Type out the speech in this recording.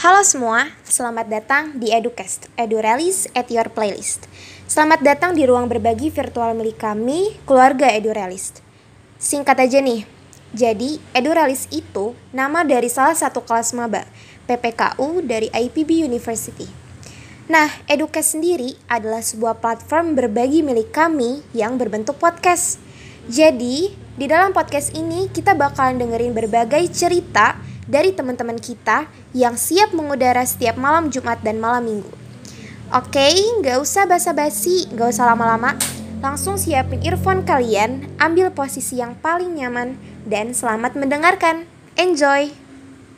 Halo semua, selamat datang di Educast, EduRelis at your playlist. Selamat datang di ruang berbagi virtual milik kami, keluarga EduRealist. Singkat aja nih, jadi EduRealist itu nama dari salah satu kelas maba, PPKU dari IPB University. Nah, Educast sendiri adalah sebuah platform berbagi milik kami yang berbentuk podcast. Jadi, di dalam podcast ini kita bakalan dengerin berbagai cerita dari teman-teman kita yang siap mengudara setiap malam Jumat dan malam Minggu. Oke, nggak usah basa-basi, nggak usah lama-lama. Langsung siapin earphone kalian, ambil posisi yang paling nyaman, dan selamat mendengarkan. Enjoy!